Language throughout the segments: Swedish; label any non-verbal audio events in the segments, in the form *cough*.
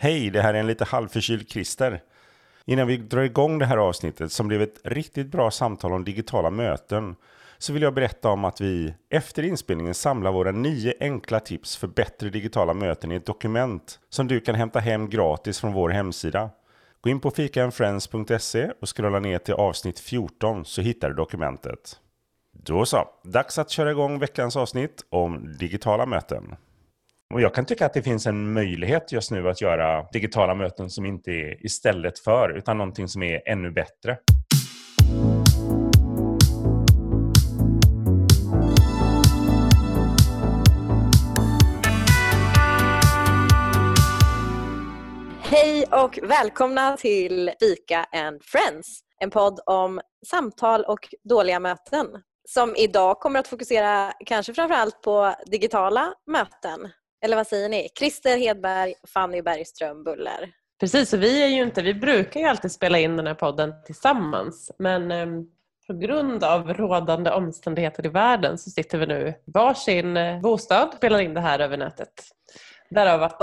Hej, det här är en lite halvförkyld Christer. Innan vi drar igång det här avsnittet som blev ett riktigt bra samtal om digitala möten så vill jag berätta om att vi efter inspelningen samlar våra nio enkla tips för bättre digitala möten i ett dokument som du kan hämta hem gratis från vår hemsida. Gå in på fikaandfriends.se och scrolla ner till avsnitt 14 så hittar du dokumentet. Då så, dags att köra igång veckans avsnitt om digitala möten. Och jag kan tycka att det finns en möjlighet just nu att göra digitala möten som inte är istället för, utan någonting som är ännu bättre. Hej och välkomna till Fika and Friends, en podd om samtal och dåliga möten som idag kommer att fokusera kanske framförallt på digitala möten. Eller vad säger ni? Christer Hedberg, Fanny Bergström Buller. Precis, och vi, är ju inte, vi brukar ju alltid spela in den här podden tillsammans men eh, på grund av rådande omständigheter i världen så sitter vi nu i varsin eh, bostad och spelar in det här över nätet. Därav att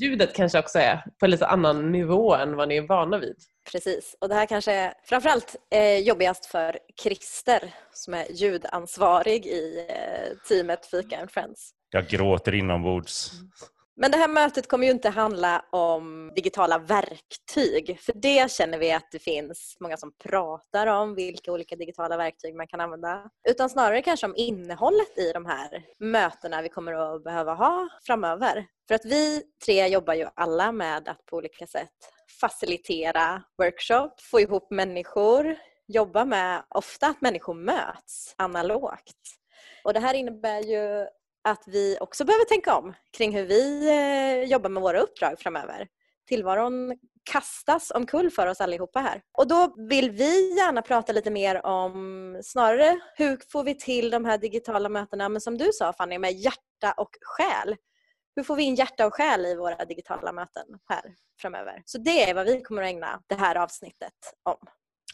ljudet kanske också är på en lite annan nivå än vad ni är vana vid. Precis, och det här kanske är framförallt eh, jobbigast för Christer som är ljudansvarig i eh, teamet Fika and Friends. Jag gråter inombords. Men det här mötet kommer ju inte handla om digitala verktyg. För det känner vi att det finns många som pratar om vilka olika digitala verktyg man kan använda. Utan snarare kanske om innehållet i de här mötena vi kommer att behöva ha framöver. För att vi tre jobbar ju alla med att på olika sätt facilitera workshop, få ihop människor, jobba med ofta att människor möts analogt. Och det här innebär ju att vi också behöver tänka om kring hur vi eh, jobbar med våra uppdrag framöver. Tillvaron kastas omkull för oss allihopa här. Och då vill vi gärna prata lite mer om snarare hur får vi till de här digitala mötena, men som du sa Fanny, med hjärta och själ. Hur får vi in hjärta och själ i våra digitala möten här framöver? Så det är vad vi kommer att ägna det här avsnittet om.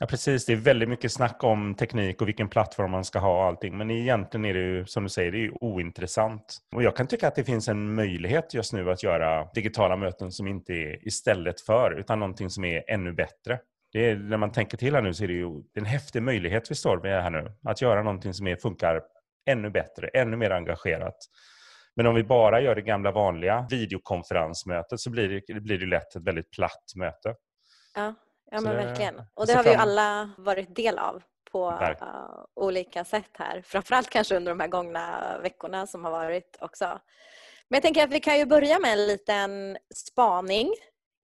Ja, precis. Det är väldigt mycket snack om teknik och vilken plattform man ska ha och allting. Men egentligen är det ju, som du säger, det är ju ointressant. Och jag kan tycka att det finns en möjlighet just nu att göra digitala möten som inte är istället för, utan någonting som är ännu bättre. Det är, när man tänker till här nu så är det ju en häftig möjlighet vi står med här nu. Att göra någonting som är, funkar ännu bättre, ännu mer engagerat. Men om vi bara gör det gamla vanliga videokonferensmötet så blir det, blir det lätt ett väldigt platt möte. Ja. Ja men verkligen. Och det har vi ju alla varit del av på uh, olika sätt här. Framförallt kanske under de här gångna veckorna som har varit också. Men jag tänker att vi kan ju börja med en liten spaning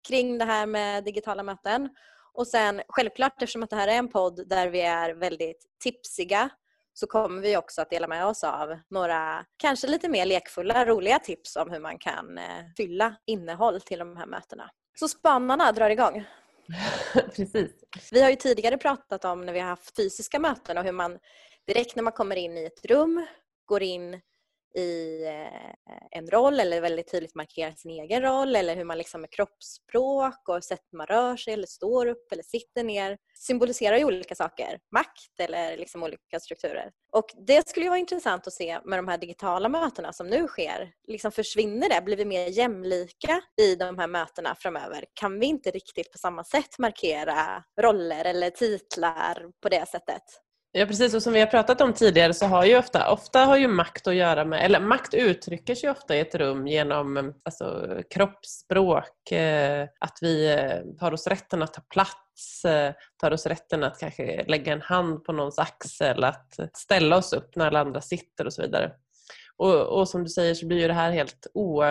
kring det här med digitala möten. Och sen självklart eftersom att det här är en podd där vi är väldigt tipsiga så kommer vi också att dela med oss av några kanske lite mer lekfulla, roliga tips om hur man kan eh, fylla innehåll till de här mötena. Så spanarna drar igång. *laughs* Precis. Vi har ju tidigare pratat om när vi har haft fysiska möten och hur man direkt när man kommer in i ett rum går in i eh, en roll eller väldigt tydligt markerar sin egen roll eller hur man liksom med kroppsspråk och sätt man rör sig eller står upp eller sitter ner symboliserar ju olika saker. Makt eller liksom olika strukturer. Och det skulle ju vara intressant att se med de här digitala mötena som nu sker. Liksom försvinner det? Blir vi mer jämlika i de här mötena framöver? Kan vi inte riktigt på samma sätt markera roller eller titlar på det sättet? Ja precis och som vi har pratat om tidigare så har ju ofta, ofta har ju makt att göra med, eller makt uttrycker sig ofta i ett rum genom alltså, kroppsspråk, eh, att vi eh, tar oss rätten att ta plats, eh, tar oss rätten att kanske lägga en hand på någons axel, att ställa oss upp när alla andra sitter och så vidare. Och, och, som du säger så blir ju det här helt o...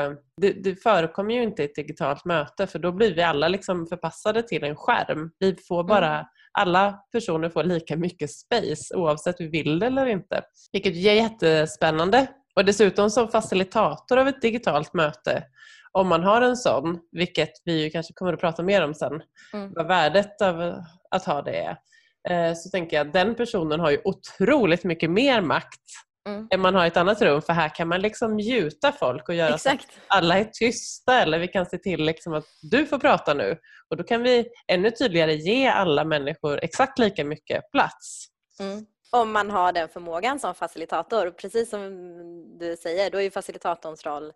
Det, det, förekommer ju inte i ett digitalt möte för då blir vi alla liksom förpassade till en skärm. Vi får bara mm alla personer får lika mycket space oavsett om vi vill det eller inte. Vilket är jättespännande. Och dessutom som facilitator av ett digitalt möte, om man har en sån, vilket vi kanske kommer att prata mer om sen, mm. vad värdet av att ha det är, eh, så tänker jag att den personen har ju otroligt mycket mer makt mm. än man har i ett annat rum för här kan man liksom gjuta folk och göra Exakt. så att alla är tysta eller vi kan se till liksom att du får prata nu och då kan vi ännu tydligare ge alla människor exakt lika mycket plats. Mm. Om man har den förmågan som facilitator. Precis som du säger, då är ju facilitatorns roll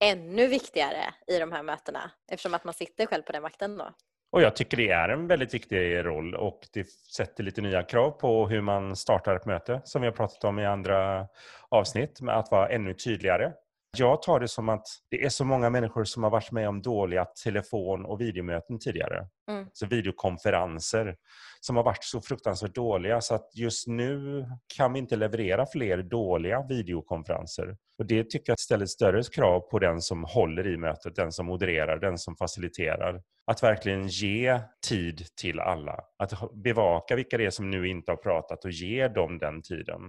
ännu viktigare i de här mötena eftersom att man sitter själv på den makten då. Och jag tycker det är en väldigt viktig roll och det sätter lite nya krav på hur man startar ett möte som vi har pratat om i andra avsnitt med att vara ännu tydligare. Jag tar det som att det är så många människor som har varit med om dåliga telefon och videomöten tidigare. Mm. Så videokonferenser som har varit så fruktansvärt dåliga så att just nu kan vi inte leverera fler dåliga videokonferenser. Och Det tycker jag ställer större krav på den som håller i mötet, den som modererar, den som faciliterar. Att verkligen ge tid till alla. Att bevaka vilka det är som nu inte har pratat och ge dem den tiden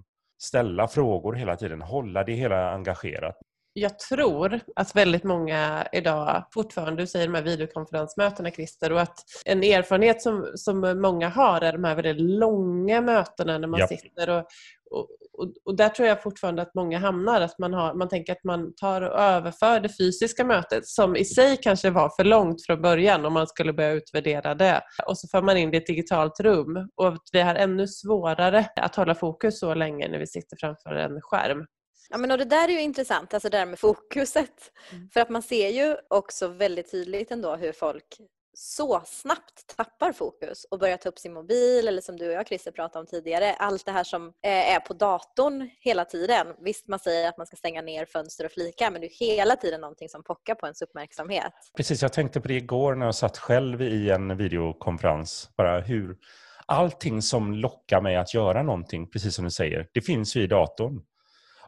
ställa frågor hela tiden, hålla det hela engagerat jag tror att väldigt många idag fortfarande, du säger de här videokonferensmötena Christer, och att en erfarenhet som, som många har är de här väldigt långa mötena när man yep. sitter och, och, och, och, där tror jag fortfarande att många hamnar, att man, har, man tänker att man tar och överför det fysiska mötet som i sig kanske var för långt från början om man skulle börja utvärdera det. Och så för man in det i ett digitalt rum och vi har ännu svårare att hålla fokus så länge när vi sitter framför en skärm. Ja, men och det där är ju intressant, alltså det där med fokuset. Mm. För att man ser ju också väldigt tydligt ändå hur folk så snabbt tappar fokus och börjar ta upp sin mobil eller som du och jag Christer pratade om tidigare, allt det här som eh, är på datorn hela tiden. Visst man säger att man ska stänga ner fönster och flika men det är hela tiden någonting som pockar på ens uppmärksamhet. Precis, jag tänkte på det igår när jag satt själv i en videokonferens. Bara hur allting som lockar mig att göra någonting, precis som du säger, det finns ju i datorn.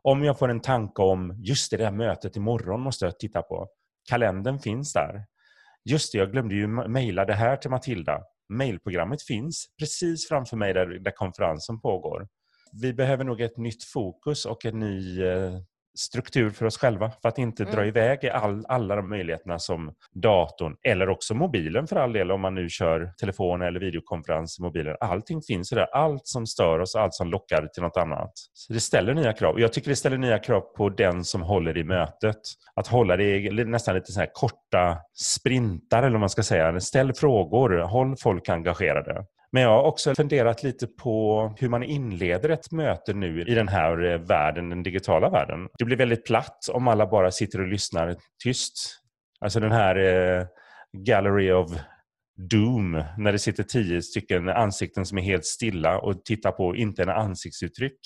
Om jag får en tanke om just det där mötet imorgon måste jag titta på. Kalendern finns där. Just det, jag glömde ju mejla det här till Matilda. Mailprogrammet finns precis framför mig där, där konferensen pågår. Vi behöver nog ett nytt fokus och en ny eh, struktur för oss själva för att inte mm. dra iväg all, alla de möjligheterna som datorn eller också mobilen för all del om man nu kör telefon eller videokonferens i mobilen. Allting finns där. Allt som stör oss, allt som lockar till något annat. Så det ställer nya krav. Jag tycker det ställer nya krav på den som håller i mötet. Att hålla det i nästan lite så här korta sprintar eller vad man ska säga. Ställ frågor, håll folk engagerade. Men jag har också funderat lite på hur man inleder ett möte nu i den här eh, världen, den digitala världen. Det blir väldigt platt om alla bara sitter och lyssnar tyst. Alltså den här eh, Gallery of Doom, när det sitter tio stycken ansikten som är helt stilla och tittar på inte en ansiktsuttryck.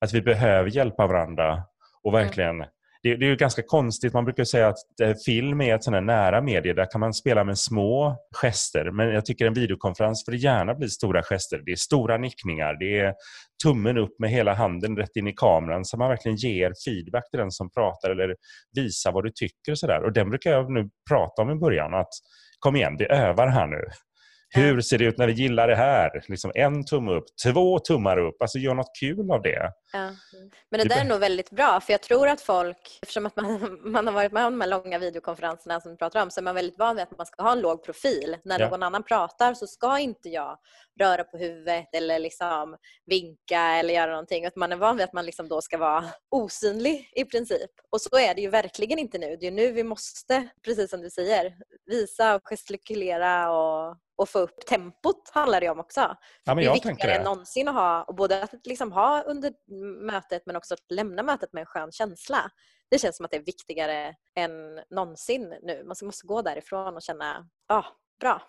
Att vi behöver hjälpa varandra och mm. verkligen mm det, det är ju ganska konstigt. Man brukar säga att eh, film är ett sådant nära medie. Där kan man spela med små gester. Men jag tycker en videokonferens får det gärna bli stora gester. Det är stora nickningar. Det är tummen upp med hela handen rätt in i kameran så man verkligen ger feedback till den som pratar eller visar vad du tycker. Och, så där. och Den brukar jag nu prata om i början. att Kom igen, vi övar här nu. Hur ser det ut när vi gillar det här? Liksom en tumme upp, två tummar upp. Alltså gör något kul av det. Ja. Men det där är nog väldigt bra för jag tror att folk, eftersom att man, *laughs* man har varit med om de här långa videokonferenserna som vi pratar om så är man väldigt van vid att man ska ha en låg profil. När ja. någon annan pratar så ska inte jag röra på huvudet eller liksom vinka eller göra någonting. Att man är van vid att man liksom då ska vara *laughs* osynlig i princip. Och så är det ju verkligen inte nu. Det är nu vi måste, precis som du säger, visa och gestikulera och och få upp tempot handlar det om också. Ja, det är viktigare än någonsin att ha, både att liksom ha under mötet men också att lämna mötet med en skön känsla. Det känns som att det är viktigare än någonsin nu. Man måste gå därifrån och känna, ja, ah, bra.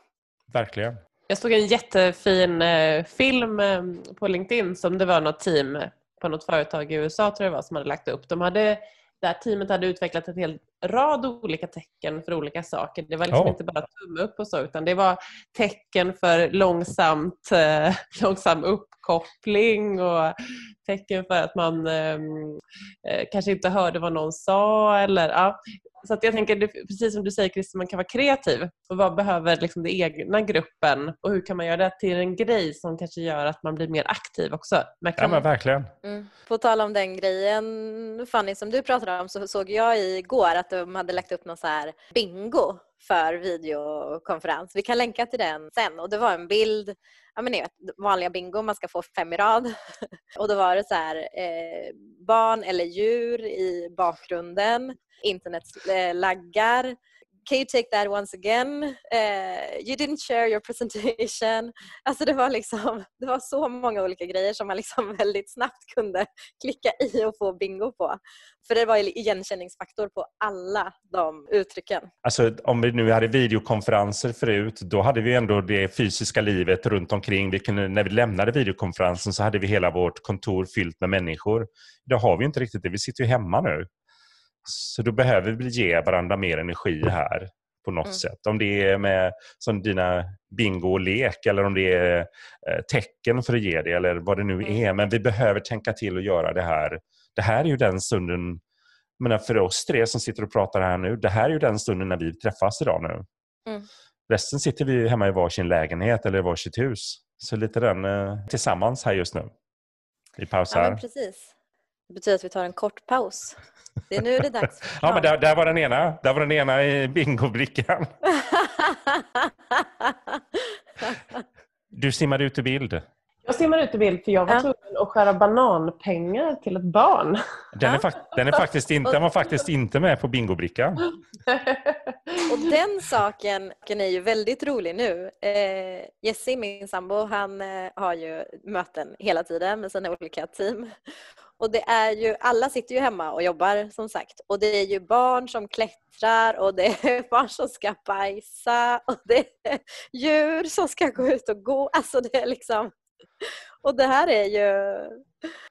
Verkligen. Jag såg en jättefin eh, film eh, på LinkedIn som det var något team på något företag i USA tror jag var som hade lagt upp. De hade, det här teamet hade utvecklat en hel rad olika tecken för olika saker. Det var liksom oh. inte bara tumme upp och så utan det var tecken för långsamt, eh, *laughs* långsam uppkoppling och tecken för att man ehm, eh, kanske inte hörde vad någon sa. Eller, ja. Så att jag tänker, precis som du säger Christer, man kan vara kreativ. Och vad behöver liksom den egna gruppen och hur kan man göra det till en grej som kanske gör att man blir mer aktiv också? ja men verkligen. Mm. På tal om den grejen Fanny som du pratade om så såg jag igår att de hade lagt upp någon så här bingo för videokonferens. Vi kan länka till den sen. Och det var en bild, ja men ni vet vanliga bingo, man ska få fem i rad. *laughs* Och då var det så här eh, barn eller djur i bakgrunden, internetlaggar, eh, can you take that once again? Uh, you didn't share your presentation. *laughs* Alltså det var liksom, det var så många olika grejer som man liksom *laughs* väldigt snabbt kunde *laughs* klicka i och få bingo på. För det var igenkänningsfaktor på alla de uttrycken. Alltså om vi nu hade videokonferenser förut, då hade vi ändå det fysiska livet runt omkring. Vi kunde, när vi lämnade videokonferensen så hade vi hela vårt kontor fyllt med människor. Det har vi inte riktigt det. Vi sitter ju hemma nu. Så då behöver vi ge varandra mer energi här på något mm. sätt. Om det är med som dina bingo och lek eller om det är eh, tecken för att ge det eller vad det nu mm. är. Men vi behöver tänka till och göra det här. Det här är ju den stunden, menar för oss tre som sitter och pratar här nu, det här är ju den stunden när vi träffas idag nu. Mm. Resten sitter vi hemma i varsin lägenhet eller i varsitt hus. Så lite den eh, tillsammans här just nu. Vi pausar. Ja, precis. Det betyder att vi tar en kort paus. Det är nu det är dags för *laughs* Ja, men där, där, var den ena. Där var den ena i bingobrickan. *laughs* Du simmade ut i bild. Jag simmade ut i bild för jag var tvungen att skära bananpengar till ett barn. Den, är, den, är faktiskt inte, den var faktiskt inte med på bingobrickan. *laughs* Och den saken är ju väldigt rolig nu. Eh, Jesse, min sambo, han eh, har ju möten hela tiden med sina olika team. Och det är ju, alla sitter ju hemma och jobbar som sagt. Och det är ju barn som klättrar och det är *laughs* barn som ska bajsa och det är djur som ska gå ut och gå. Alltså det är liksom... Och det här är ju...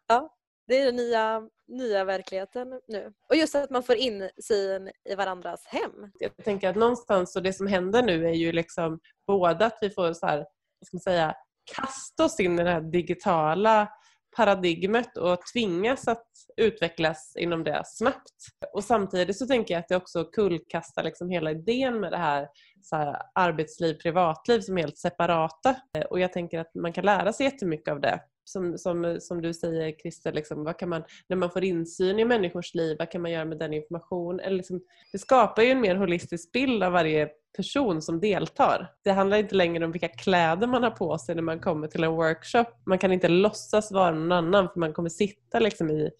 Ja, det är den nya, nya verkligheten nu. Och just att man får insyn i varandras hem. Jag tänker att någonstans, och det som händer nu är ju liksom både att vi får så här, ska man säga, kasta oss in i det här digitala paradigmet och tvingas att utvecklas inom det snabbt. Och samtidigt så tänker jag att det också kullkastar liksom hela idén med det här, så här arbetsliv, privatliv som är helt separata. Och jag tänker att man kan lära sig jättemycket av det. Som, som, som du säger Christer, liksom, vad kan man, när man får insyn i människors liv, vad kan man göra med den informationen? liksom, det skapar ju en mer holistisk bild av varje person som deltar. Det handlar inte längre om vilka kläder man har på sig när man kommer till en workshop. Man kan inte låtsas vara någon annan för man kommer sitta liksom i,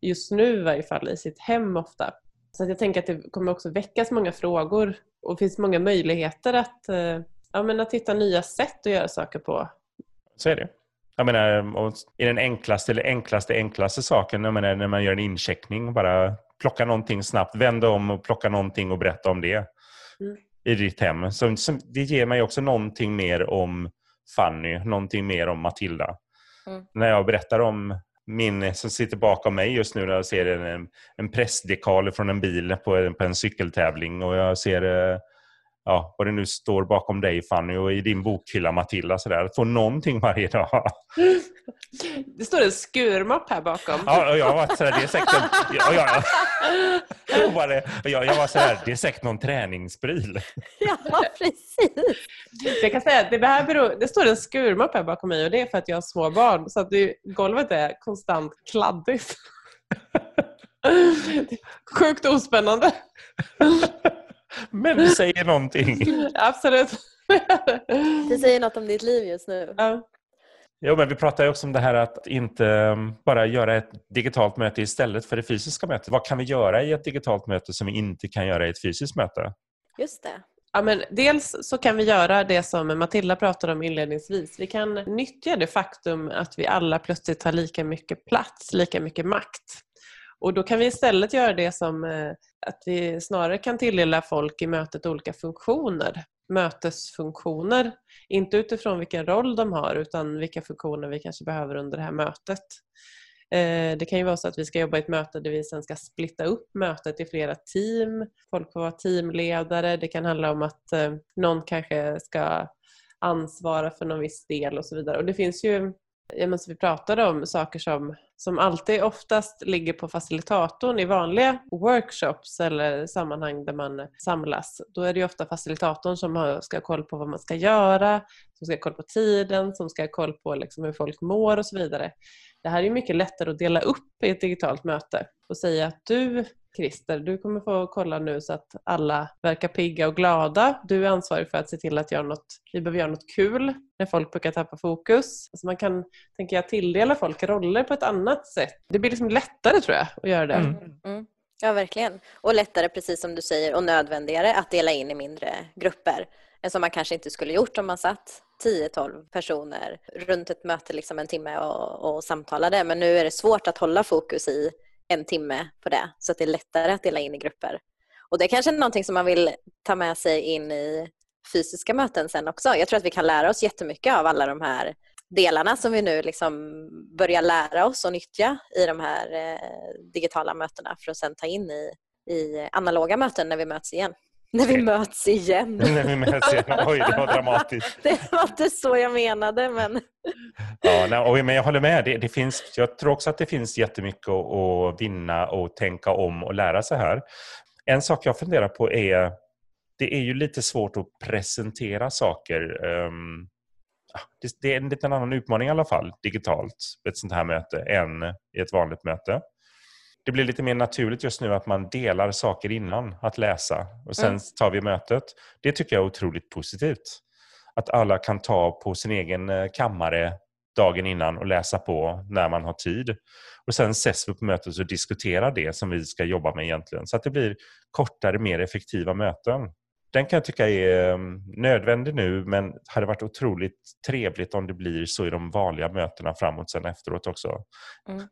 just nu i varje fall, i sitt hem ofta. Så jag tänker att det kommer också väckas många frågor och finns många möjligheter att, eh, ja, men att hitta nya sätt att göra saker på. Så är det. Jag menar, i den enklaste eller enklaste enklaste saken, jag menar, när man gör en incheckning, bara plocka någonting snabbt, vända om och plocka någonting och berätta om det. Mm i ditt hem. Så, så, det ger mig också någonting mer om Fanny, någonting mer om Matilda. Mm. När jag berättar om min som sitter bakom mig just nu när jag ser en, en pressdekal från en bil på en, på en cykeltävling och jag ser eh, ja, vad det nu står bakom dig Fanny och i din bokhylla Matilda. Sådär. Att få någonting varje dag. *laughs* Det står en skurmopp här bakom. Ja, och jag har varit sådär, det är säkert... Ja, ja, var det, jag, jag var sådär, det är säkert någon träningspryl. Ja, precis. Jag kan säga att det, här beror, det står en skurmopp här bakom mig och det är för att jag har små barn så att det, golvet är konstant kladdigt. *laughs* Sjukt ospännande. Men det säger någonting. *laughs* Absolut. Det säger något om ditt liv just nu. Ja. Jo, men vi pratar ju också om det här att inte um, bara göra ett digitalt möte istället för det fysiska mötet. Vad kan vi göra i ett digitalt möte som vi inte kan göra i ett fysiskt möte? Just det. Ja, men dels så kan vi göra det som Matilda pratade om inledningsvis. Vi kan nyttja det faktum att vi alla plötsligt har lika mycket plats, lika mycket makt. Och då kan vi istället göra det som eh, att vi snarare kan tilldela folk i mötet olika funktioner, mötesfunktioner. Inte utifrån vilken roll de har utan vilka funktioner vi kanske behöver under det här mötet. Eh, det kan ju vara så att vi ska jobba i ett möte där vi sen ska splitta upp mötet i flera team. Folk får vara teamledare. Det kan handla om att eh, någon kanske ska ansvara för någon viss del och så vidare. Och det finns ju ja, som vi pratade om, saker som, som alltid oftast ligger på facilitatorn i vanliga workshops eller sammanhang där man samlas. Då är det ofta facilitatorn som ska ha koll på vad man ska göra, som ska ha koll på tiden, som ska ha koll på liksom hur folk mår och så vidare. Det här är mycket lättare att dela upp i ett digitalt möte och säga att du Christer, du kommer få kolla nu så att alla verkar pigga och glada. Du är ansvarig för att se till att göra något, vi behöver göra något kul när folk brukar tappa fokus. Alltså man kan, tänker jag, tilldela folk roller på ett annat sätt. Det blir liksom lättare tror jag att göra det. Mm. Mm. Ja, verkligen. Och lättare, precis som du säger, och nödvändigare att dela in i mindre grupper som man kanske inte skulle gjort om man satt 10-12 personer runt ett möte liksom en timme och, och samtalade. Men nu är det svårt att hålla fokus i en timme på det, så att det är lättare att dela in i grupper. Och det är kanske är någonting som man vill ta med sig in i fysiska möten sen också. Jag tror att vi kan lära oss jättemycket av alla de här delarna som vi nu liksom börjar lära oss och nyttja i de här eh, digitala mötena för att sen ta in i, i analoga möten när vi möts igen. När vi möts igen. *laughs* när vi möts igen. Oj, det var dramatiskt. *laughs* det var inte så jag menade, men... ja, nej, men jag håller med. Det, det, finns, jag tror också att det finns jättemycket att, vinna och tänka om och lära sig här. En sak jag funderar på är, det är ju lite svårt att presentera saker. Det, det är en liten annan utmaning i alla fall, digitalt, ett sånt här möte, än i ett vanligt möte det blir lite mer naturligt just nu att man delar saker innan att läsa och sen mm. tar vi mötet. Det tycker jag är otroligt positivt. Att alla kan ta på sin egen eh, kammare dagen innan och läsa på när man har tid. Och Sen ses vi på mötet och diskuterar det som vi ska jobba med egentligen. Så att det blir kortare, mer effektiva möten. Den kan jag tycka är mm, nödvändig nu men hade varit otroligt trevligt om det blir så i de vanliga mötena framåt sen efteråt också. Mm.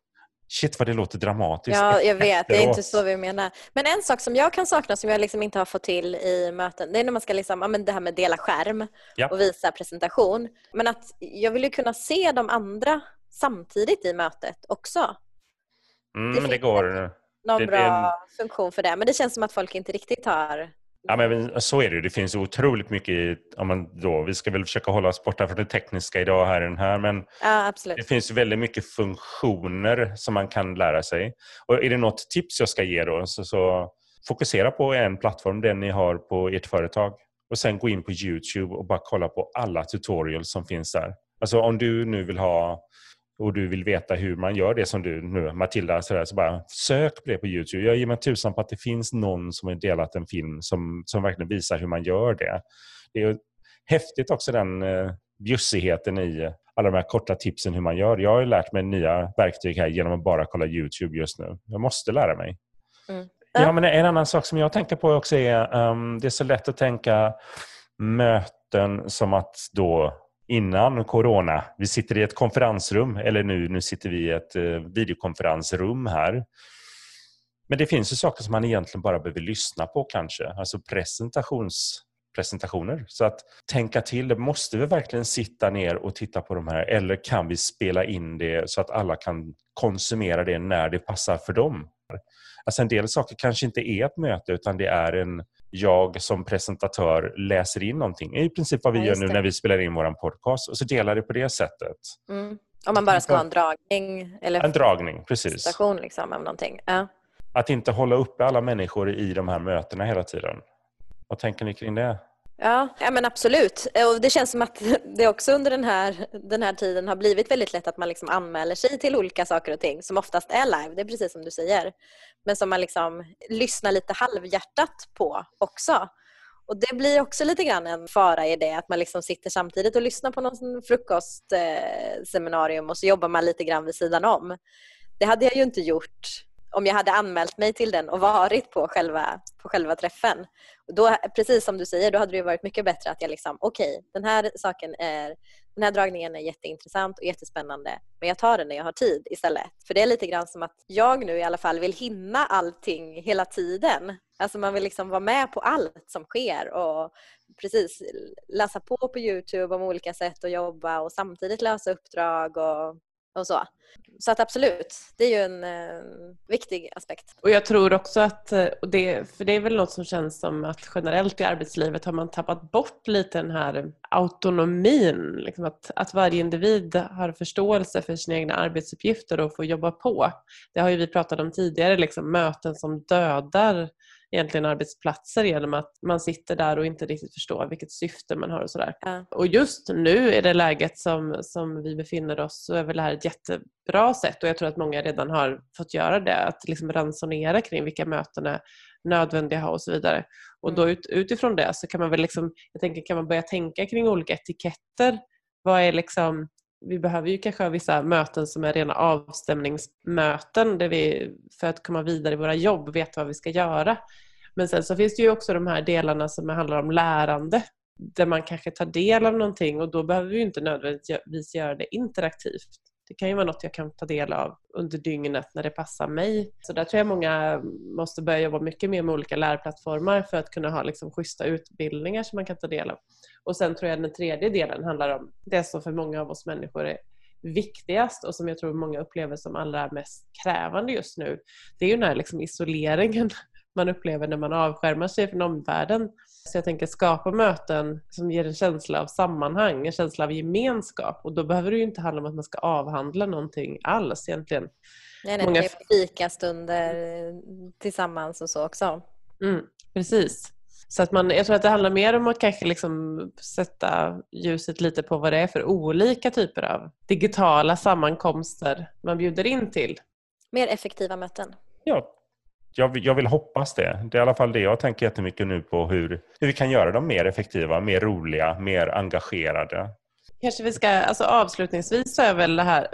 Shit vad det låter dramatiskt. Ja, jag vet. Det är inte så vi menar. Men en sak som jag kan sakna som jag liksom inte har fått till i möten, det är när man ska liksom, ja, men det här med dela skärm ja. och visa presentation. Men att jag vill ju kunna se de andra samtidigt i mötet också. Mm, det, det går. Någon det, bra det... funktion för det. Men det känns som att folk inte riktigt har Ja, men så är det. Det finns otroligt mycket. Om man då, vi ska väl försöka hålla oss borta från det tekniska idag här den här. Men ja, det finns väldigt mycket funktioner som man kan lära sig. Och Är det något tips jag ska ge då så, så fokusera på en plattform, den ni har på ert företag. Och sen gå in på Youtube och bara kolla på alla tutorials som finns där. Alltså om du nu vill ha och du vill veta hur man gör det som du nu, Matilda, så, där, så bara sök på det på Youtube. Jag ger mig tusan på att det finns någon som har delat en film som, som verkligen visar hur man gör det. Det är häftigt också den eh, bjussigheten i alla de här korta tipsen hur man gör. Jag har lärt mig nya verktyg här genom att bara kolla Youtube just nu. Jag måste lära mig. Mm. Ja, men en annan sak som jag tänker på också är um, det är så lätt att tänka möten som att då innan corona. Vi sitter i ett konferensrum, eller nu, nu sitter vi i ett eh, videokonferensrum här. Men det finns ju saker som man egentligen bara behöver lyssna på kanske, alltså presentations presentationer. Så att tänka till, måste vi verkligen sitta ner och titta på de här eller kan vi spela in det så att alla kan konsumera det när det passar för dem? Alltså en del saker kanske inte är ett möte utan det är en jag som presentatör läser in någonting. I princip vad vi ja, gör nu när vi spelar in vår podcast och så delar det på det sättet. Mm. Om man bara ska ha en dragning? Eller en dragning, precis. Station liksom, av någonting. Ja. Att inte hålla uppe alla människor i de här mötena hela tiden. Vad tänker ni kring det? Ja, ja men absolut. Och det känns som att *laughs* det också under den här, den här tiden har blivit väldigt lätt att man liksom anmäler sig till olika saker och ting som oftast är live, det är precis som du säger. Men som man liksom lyssnar lite halvhjärtat på också. Och Det blir också lite grann en fara i det att man liksom sitter samtidigt och lyssnar på någon frukostseminarium eh, och så jobbar man lite grann vid sidan om. Det hade jag ju inte gjort om jag hade anmält mig till den och varit på själva, på själva träffen. Då, precis som du säger, då hade det varit mycket bättre att jag liksom, okej, okay, den här saken är, den här dragningen är jätteintressant och jättespännande, men jag tar den när jag har tid istället. För det är lite grann som att jag nu i alla fall vill hinna allting hela tiden. Alltså man vill liksom vara med på allt som sker och precis läsa på på Youtube om olika sätt att jobba och samtidigt lösa uppdrag och och så. Så att absolut, det är ju en eh, viktig aspekt. Och jag tror också att, eh, och det, för det är väl något som känns som att generellt i arbetslivet har man tappat bort lite den här autonomin. Liksom att, att varje individ har förståelse för sina egna arbetsuppgifter och får jobba på. Det har ju vi pratat om tidigare, liksom möten som dödar egentligen arbetsplatser genom att man sitter där och inte riktigt förstår vilket syfte man har och sådär. Ja. Och just nu i det läget som, som vi befinner oss så är väl det här ett jättebra sätt och jag tror att många redan har fått göra det, att liksom ransonera kring vilka möten är nödvändiga att ha och så vidare. Och då mm. ut, utifrån det så kan man väl liksom, jag tänker kan man börja tänka kring olika etiketter. Vad är liksom vi behöver ju kanske ha vissa möten som är rena avstämningsmöten där vi för att komma vidare i våra jobb vet vad vi ska göra. Men sen så finns det ju också de här delarna som handlar om lärande där man kanske tar del av någonting och då behöver vi inte nödvändigtvis göra det interaktivt. Det kan ju vara något jag kan ta del av under dygnet när det passar mig. Så där tror jag många måste börja jobba mycket mer med olika lärplattformar för att kunna ha liksom schyssta utbildningar som man kan ta del av. Och sen tror jag den tredje delen handlar om det som för många av oss människor är viktigast och som jag tror många upplever som allra mest krävande just nu. Det är ju den här liksom isoleringen *laughs* man upplever när man avskärmar sig från omvärlden. Så jag tänker skapa möten som ger en känsla av sammanhang, en känsla av gemenskap. Och då behöver det ju inte handla om att man ska avhandla någonting alls egentligen. Nej, nej, Många... det är fikastunder tillsammans och så också. Mm, precis. Så att man, jag tror att det handlar mer om att kanske liksom sätta ljuset lite på vad det är för olika typer av digitala sammankomster man bjuder in till. Mer effektiva möten. Ja, jag, jag vill hoppas det. Det är i alla fall det jag tänker jättemycket nu på hur, hur vi kan göra dem mer effektiva, mer roliga, mer engagerade. Kanske vi ska, alltså avslutningsvis så är väl det här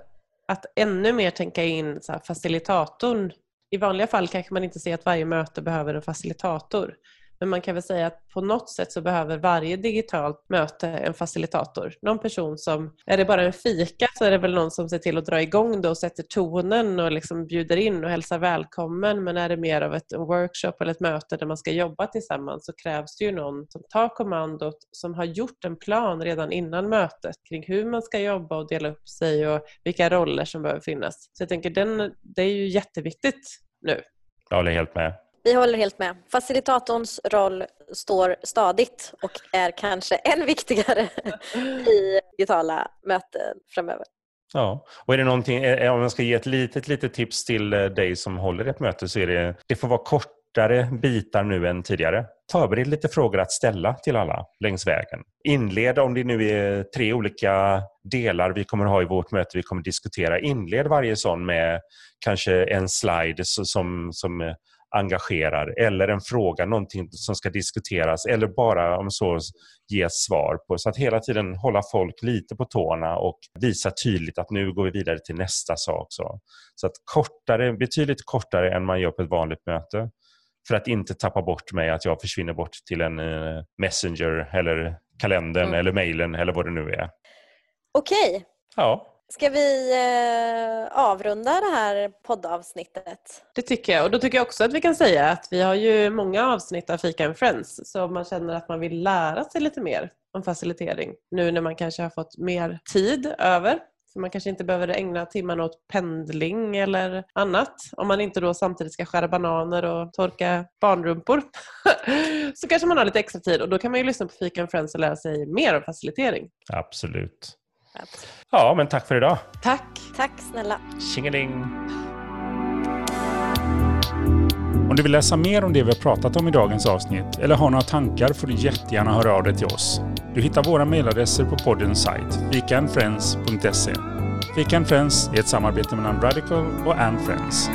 att ännu mer tänka in så här, facilitatorn. I vanliga fall kanske man inte ser att varje möte behöver en facilitator. Men man kan väl säga att på något sätt så behöver varje digitalt möte en facilitator. Någon person som, är det bara en fika så är det väl någon som ser till att dra igång det och sätter tonen och liksom bjuder in och hälsar välkommen. Men är det mer av ett workshop eller ett möte där man ska jobba tillsammans så krävs det ju någon som tar kommandot, som har gjort en plan redan innan mötet kring hur man ska jobba och dela upp sig och vilka roller som behöver finnas. Så jag tänker den, det är ju jätteviktigt nu. Jag håller helt med. Vi håller helt med. Facilitatorns roll står stadigt och är kanske än viktigare i digitala möten framöver. Ja, och är det någonting, eh, eh, om jag ska ge ett litet, litet tips till eh, dig som håller ett möte så är det, det får vara kortare bitar nu än tidigare. Förbered lite frågor att ställa till alla längs vägen. Inled, om det nu är tre olika delar vi kommer ha i vårt möte vi kommer diskutera, inled varje sån med kanske en slide som, som engagerar eller en fråga, någonting som ska diskuteras eller bara om så ge svar på. Så att hela tiden hålla folk lite på tårna och visa tydligt att nu går vi vidare till nästa sak. Så, så att kortare, betydligt kortare än man gör på ett vanligt möte. För att inte tappa bort mig, att jag försvinner bort till en uh, Messenger eller kalendern mm. eller mejlen eller vad det nu är. Okej. Ja. Ska vi eh, avrunda det här poddavsnittet? Det tycker jag. Och då tycker jag också att vi kan säga att vi har ju många avsnitt av Fika and Friends. Så om man känner att man vill lära sig lite mer om facilitering nu när man kanske har fått mer tid över för man kanske inte behöver ägna timmarna åt pendling eller annat. Om man inte då samtidigt ska skära bananer och torka barnrumpor. *laughs* så kanske man har lite extra tid och då kan man ju lyssna på Fika and Friends och lära sig mer om facilitering. Absolut. Ja, men tack för idag. Tack. Tack snälla. Tjingeling. Om du vill läsa mer om det vi har pratat om i dagens avsnitt eller har några tankar får du jättegärna höra av dig till oss. Du hittar våra mejladresser på poddens sajt, fikaandfriends.se. Fika Friends är ett samarbete mellan Radical och Ann Friends.